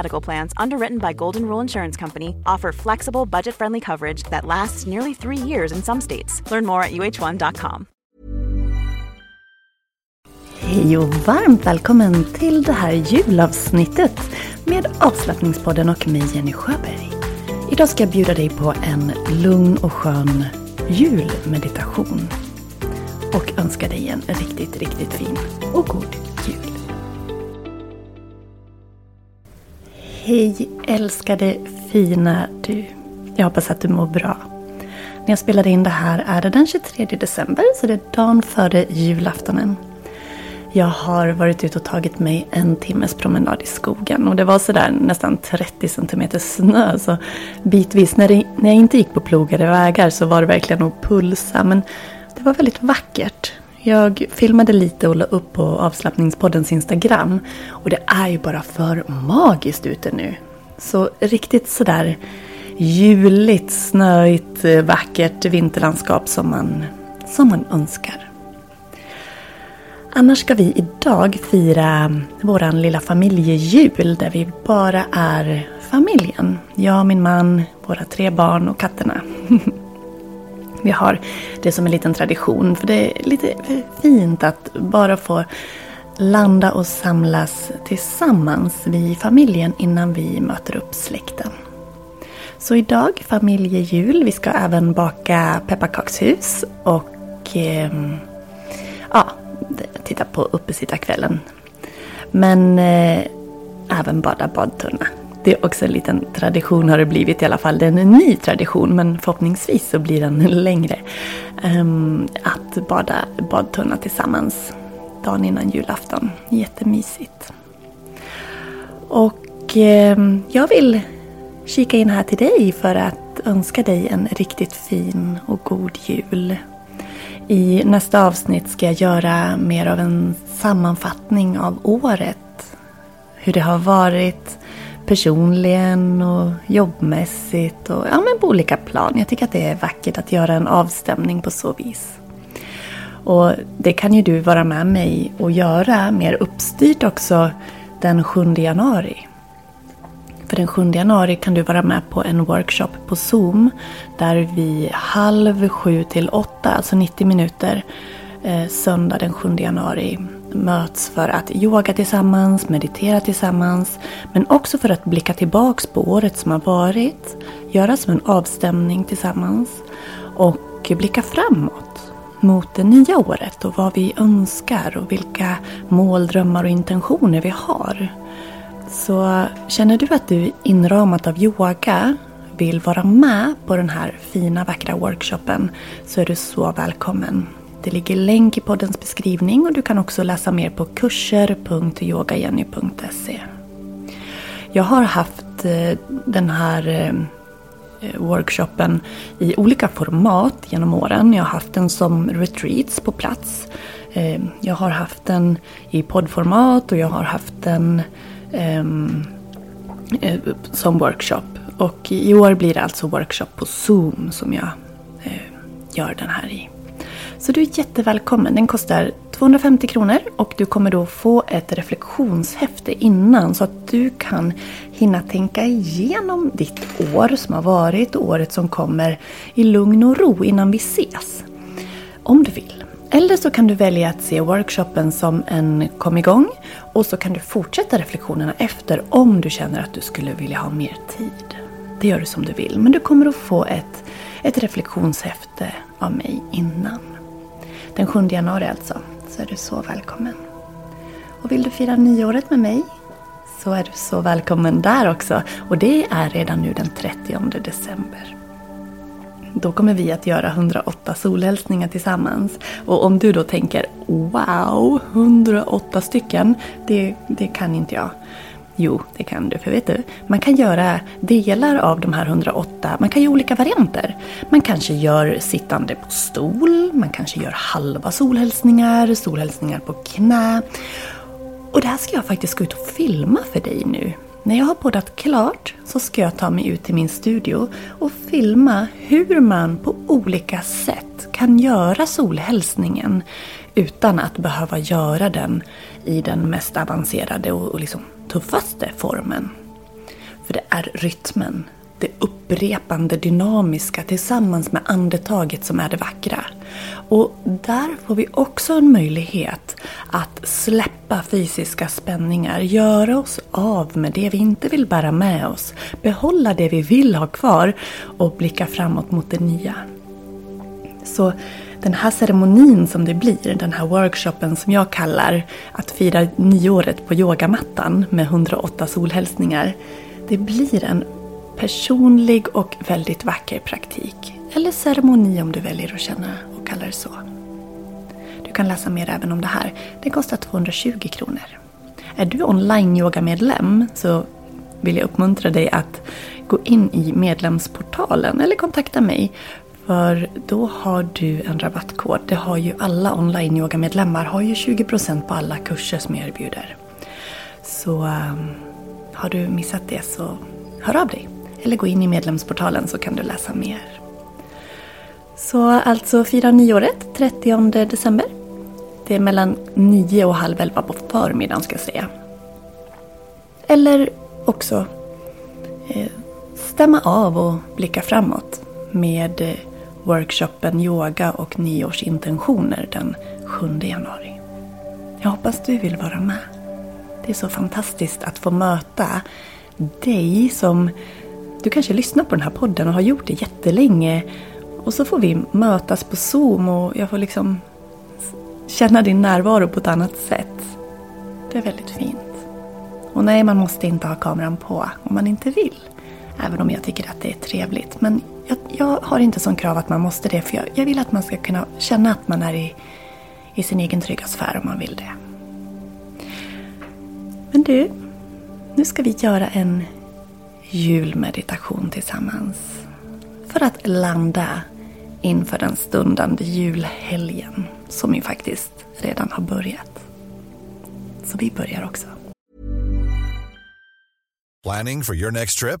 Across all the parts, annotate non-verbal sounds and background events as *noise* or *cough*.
Medical Plans, underwritten by Golden Rule Insurance Company, offer flexible, budget-friendly coverage that lasts nearly three years in some states. Learn more at uh1.com. Hej och varmt välkommen till det här julavsnittet med avslappningspodden och mig Jenny Sjöberg. Idag ska jag bjuda dig på en lugn och skön julmeditation. Och önska dig en riktigt, riktigt fin och god Hej älskade fina du. Jag hoppas att du mår bra. När jag spelade in det här är det den 23 december, så det är dagen före julaftonen. Jag har varit ute och tagit mig en timmes promenad i skogen och det var sådär nästan 30 cm snö så bitvis när, det, när jag inte gick på plogade vägar så var det verkligen att pulsa men det var väldigt vackert. Jag filmade lite och la upp på avslappningspoddens Instagram och det är ju bara för magiskt ute nu. Så riktigt sådär juligt, snöigt, vackert vinterlandskap som man, som man önskar. Annars ska vi idag fira våran lilla familjejul där vi bara är familjen. Jag, min man, våra tre barn och katterna. *laughs* Vi har det som en liten tradition för det är lite fint att bara få landa och samlas tillsammans, vi i familjen, innan vi möter upp släkten. Så idag familjejul. Vi ska även baka pepparkakshus och eh, ja, titta på uppesittarkvällen. Men eh, även bada badtunna. Det är också en liten tradition har det blivit i alla fall. Det är en ny tradition men förhoppningsvis så blir den *laughs* längre. Um, att bada badtunna tillsammans dagen innan julafton. Jättemysigt. Och um, jag vill kika in här till dig för att önska dig en riktigt fin och god jul. I nästa avsnitt ska jag göra mer av en sammanfattning av året. Hur det har varit personligen och jobbmässigt och ja, men på olika plan. Jag tycker att det är vackert att göra en avstämning på så vis. Och det kan ju du vara med mig och göra mer uppstyrt också den 7 januari. För den 7 januari kan du vara med på en workshop på Zoom där vi halv sju till åtta, alltså 90 minuter, eh, söndag den 7 januari möts för att yoga tillsammans, meditera tillsammans men också för att blicka tillbaks på året som har varit, göra som en avstämning tillsammans och blicka framåt mot det nya året och vad vi önskar och vilka mål, drömmar och intentioner vi har. Så känner du att du inramat av yoga vill vara med på den här fina vackra workshopen så är du så välkommen. Det ligger länk i poddens beskrivning och du kan också läsa mer på kurser.yogajenny.se. Jag har haft eh, den här eh, workshopen i olika format genom åren. Jag har haft den som retreats på plats. Eh, jag har haft den i poddformat och jag har haft den ehm, som workshop. Och i år blir det alltså workshop på Zoom som jag gör den här i. Så du är jättevälkommen. Den kostar 250 kronor och du kommer då få ett reflektionshäfte innan så att du kan hinna tänka igenom ditt år som har varit och året som kommer i lugn och ro innan vi ses. Om du vill. Eller så kan du välja att se workshopen som en kom igång och så kan du fortsätta reflektionerna efter om du känner att du skulle vilja ha mer tid. Det gör du som du vill, men du kommer att få ett, ett reflektionshäfte av mig innan. Den 7 januari alltså, så är du så välkommen. Och vill du fira nyåret med mig så är du så välkommen där också. Och det är redan nu den 30 december. Då kommer vi att göra 108 solhälsningar tillsammans. Och om du då tänker Wow, 108 stycken, det, det kan inte jag. Jo, det kan du. För vet du, man kan göra delar av de här 108. Man kan göra olika varianter. Man kanske gör sittande på stol. Man kanske gör halva solhälsningar, solhälsningar på knä. Och det här ska jag faktiskt gå ut och filma för dig nu. När jag har poddat klart så ska jag ta mig ut till min studio och filma hur man på olika sätt kan göra solhälsningen utan att behöva göra den i den mest avancerade och liksom tuffaste formen. För det är rytmen, det upprepande dynamiska tillsammans med andetaget som är det vackra. Och där får vi också en möjlighet att släppa fysiska spänningar, göra oss av med det vi inte vill bära med oss, behålla det vi vill ha kvar och blicka framåt mot det nya. Så den här ceremonin som det blir, den här workshopen som jag kallar att fira nyåret på yogamattan med 108 solhälsningar. Det blir en personlig och väldigt vacker praktik. Eller ceremoni om du väljer att känna och kalla det så. Du kan läsa mer även om det här. Det kostar 220 kronor. Är du online-yogamedlem så vill jag uppmuntra dig att gå in i medlemsportalen eller kontakta mig. För då har du en rabattkod. Det har ju alla online-yogamedlemmar har ju 20% på alla kurser som jag erbjuder. Så um, har du missat det så hör av dig. Eller gå in i medlemsportalen så kan du läsa mer. Så alltså fira nyåret 30 december. Det är mellan 9 och halv 11 på förmiddagen ska jag säga. Eller också eh, stämma av och blicka framåt med eh, workshopen Yoga och nyårsintentioner den 7 januari. Jag hoppas du vill vara med. Det är så fantastiskt att få möta dig som du kanske lyssnar på den här podden och har gjort det jättelänge. Och så får vi mötas på Zoom och jag får liksom känna din närvaro på ett annat sätt. Det är väldigt fint. Och nej, man måste inte ha kameran på om man inte vill. Även om jag tycker att det är trevligt. Men jag, jag har inte som krav att man måste det. För jag, jag, vill att man ska kunna känna att man är i, i sin egen trygga sfär om man vill det. Men du, nu ska vi göra en julmeditation tillsammans. För att landa inför den stundande julhelgen som ju faktiskt redan har börjat. Så vi börjar också. Planning for your next trip?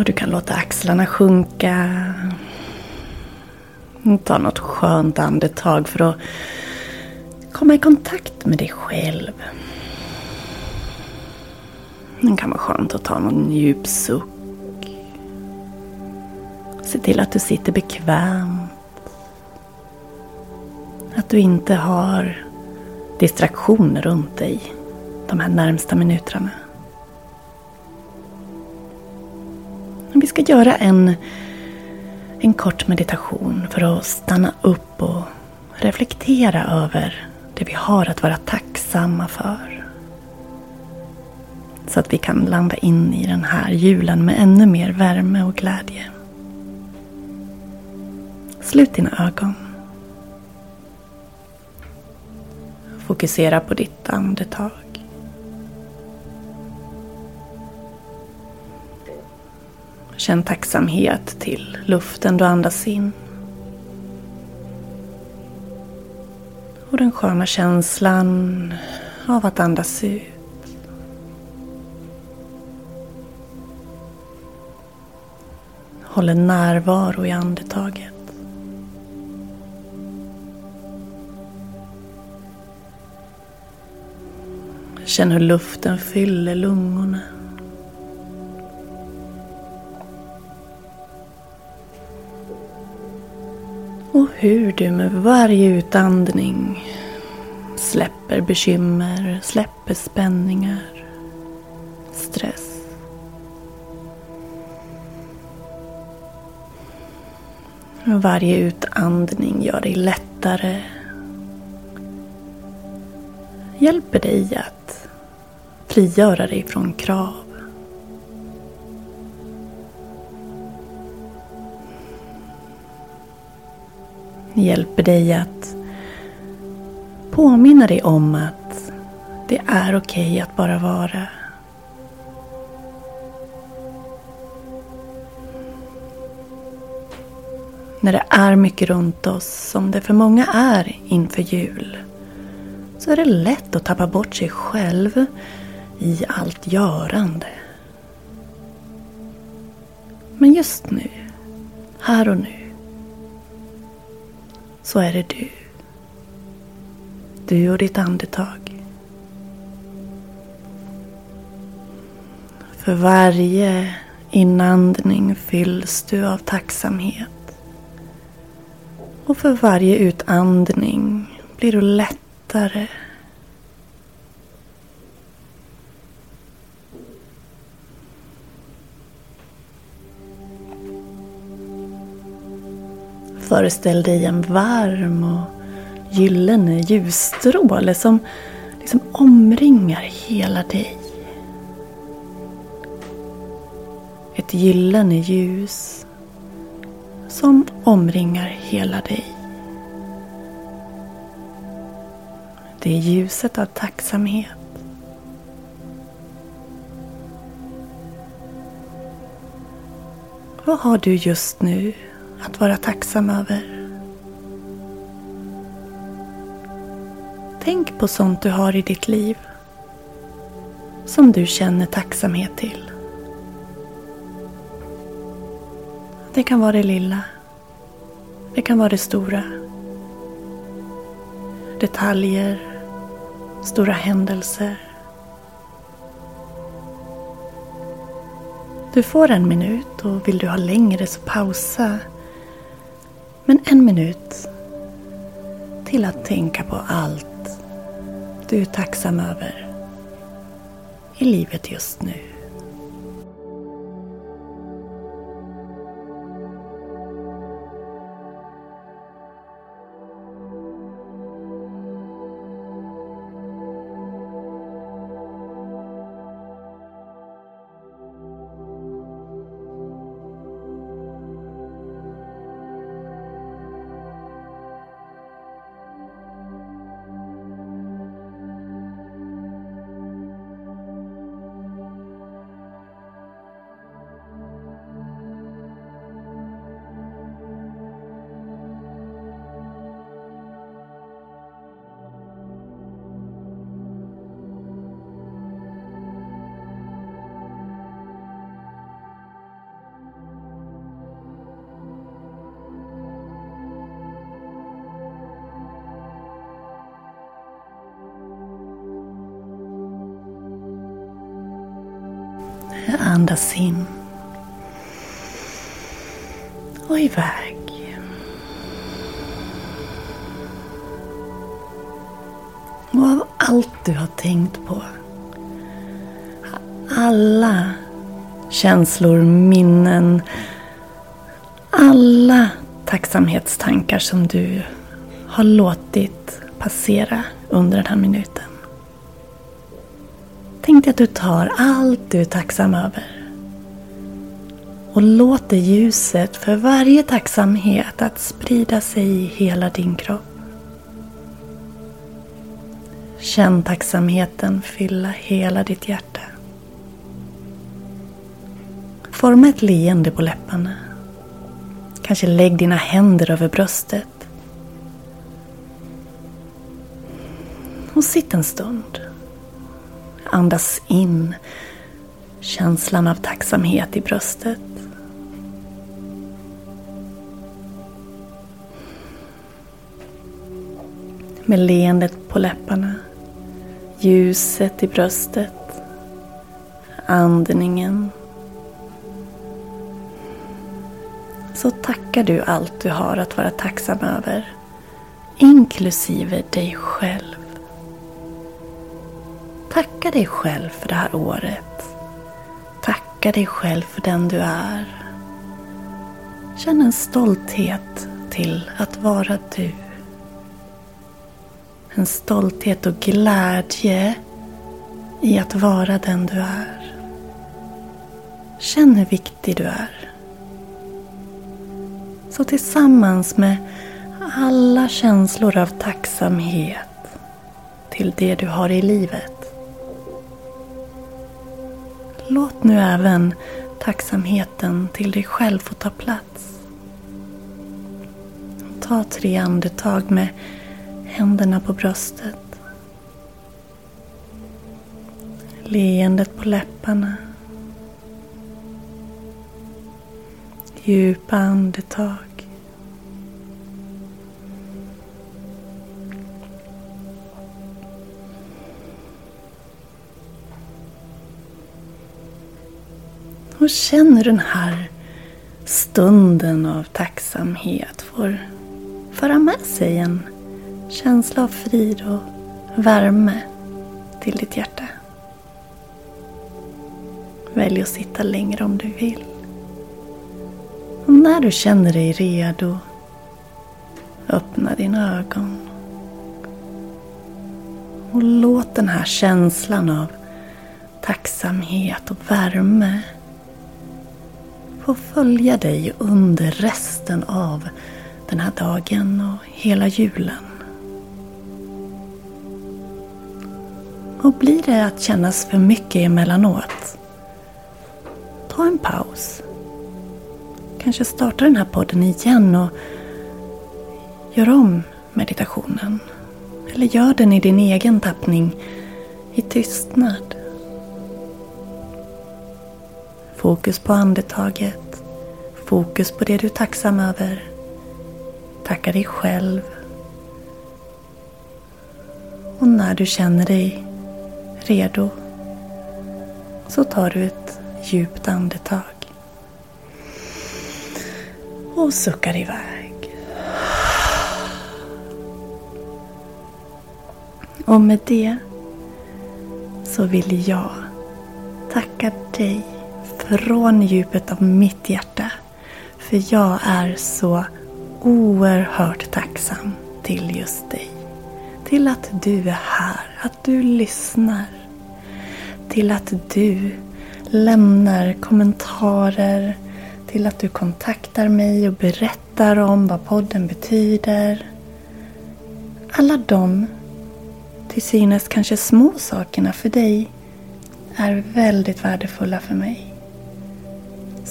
Och du kan låta axlarna sjunka. Ta något skönt andetag för att komma i kontakt med dig själv. Det kan vara skönt att ta någon djup suck. Se till att du sitter bekvämt. Att du inte har distraktioner runt dig de här närmsta minuterna. Vi ska göra en, En kort meditation för att stanna upp och reflektera över det vi har att vara tacksamma för. Så att vi kan landa in i den här julen med ännu mer värme och glädje. Slut dina ögon. Fokusera på ditt andetag. Känn tacksamhet till luften du andas in. Och den sköna känslan av att andas ut. Håll en närvaro i andetaget. Känn hur luften fyller lungorna. Och hur du med varje utandning släpper bekymmer, släpper spänningar, stress. Varje utandning gör dig lättare. Hjälper dig att frigöra dig från krav. Hjälper dig att påminna dig om att det är okej okay att bara vara. När det är mycket runt oss, som det för många är inför jul, så är det lätt att tappa bort sig själv i allt görande. Men just nu, här och nu, så är det du. Du och ditt andetag. För varje inandning fylls du av tacksamhet. Och för varje utandning blir du lättare Föreställ dig en varm och gyllene ljusstråle som liksom omringar hela dig. Ett gyllene ljus som omringar hela dig. Det är ljuset av tacksamhet. Vad har du just nu att vara tacksam över. Tänk på sånt du har i ditt liv som du känner tacksamhet till. Det kan vara det lilla. Det kan vara det stora. Detaljer, stora händelser. Du får en minut och vill du ha längre så pausa men en minut till att tänka på allt du är tacksam över i livet just nu. Andas in. Och iväg. Och av allt du har tänkt på. Alla känslor, minnen, alla tacksamhetstankar som du har låtit passera under den här minuten. Tänk dig att du tar allt du är tacksam över och låter ljuset för varje tacksamhet att sprida sig i hela din kropp. Känn tacksamheten fylla hela ditt hjärta. Forma ett leende på läpparna. Kanske lägg dina händer över bröstet. Och sitt en stund. Andas in känslan av tacksamhet i bröstet. Med leendet på läpparna, ljuset i bröstet, andningen. Så tackar du allt du har att vara tacksam över, inklusive dig själv. Tacka dig själv för det här året. Tacka dig själv för den du är. Känn en stolthet till att vara du. En stolthet och glädje i att vara den du är. Känn hur viktig du är. Så tillsammans med alla känslor av tacksamhet till det du har i livet Låt nu även tacksamheten till dig själv få ta plats. Ta tre andetag med händerna på bröstet. Leendet på läpparna. Djupa andetag. Och hur den här stunden av tacksamhet får föra med sig en känsla av frid och värme till ditt hjärta. Välj att sitta längre om du vill. Och när du känner dig redo, öppna dina ögon. Och låt den här känslan av tacksamhet och värme få följa dig under resten av den här dagen och hela julen. Och blir det att kännas för mycket emellanåt, ta en paus. Kanske starta den här podden igen och gör om meditationen. Eller gör den i din egen tappning i tystnad. Fokus på andetaget. Fokus på det du är tacksam över. Tacka dig själv. Och när du känner dig redo så tar du ett djupt andetag. Och suckar iväg. Och med det så vill jag tacka dig från djupet av mitt hjärta. För jag är så oerhört tacksam till just dig. Till att du är här, att du lyssnar. Till att du lämnar kommentarer. Till att du kontaktar mig och berättar om vad podden betyder. Alla de, till synes kanske små sakerna för dig, är väldigt värdefulla för mig.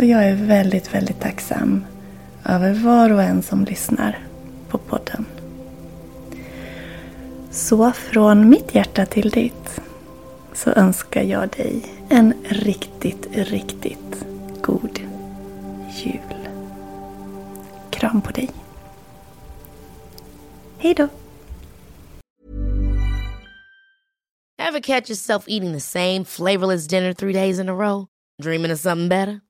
Så jag är väldigt, väldigt tacksam över var och en som lyssnar på podden. Så från mitt hjärta till ditt så önskar jag dig en riktigt, riktigt god jul. Kram på dig. Hej då! Have catch yourself eating the same flavorless dinner three days in a row? Dreaming of something better?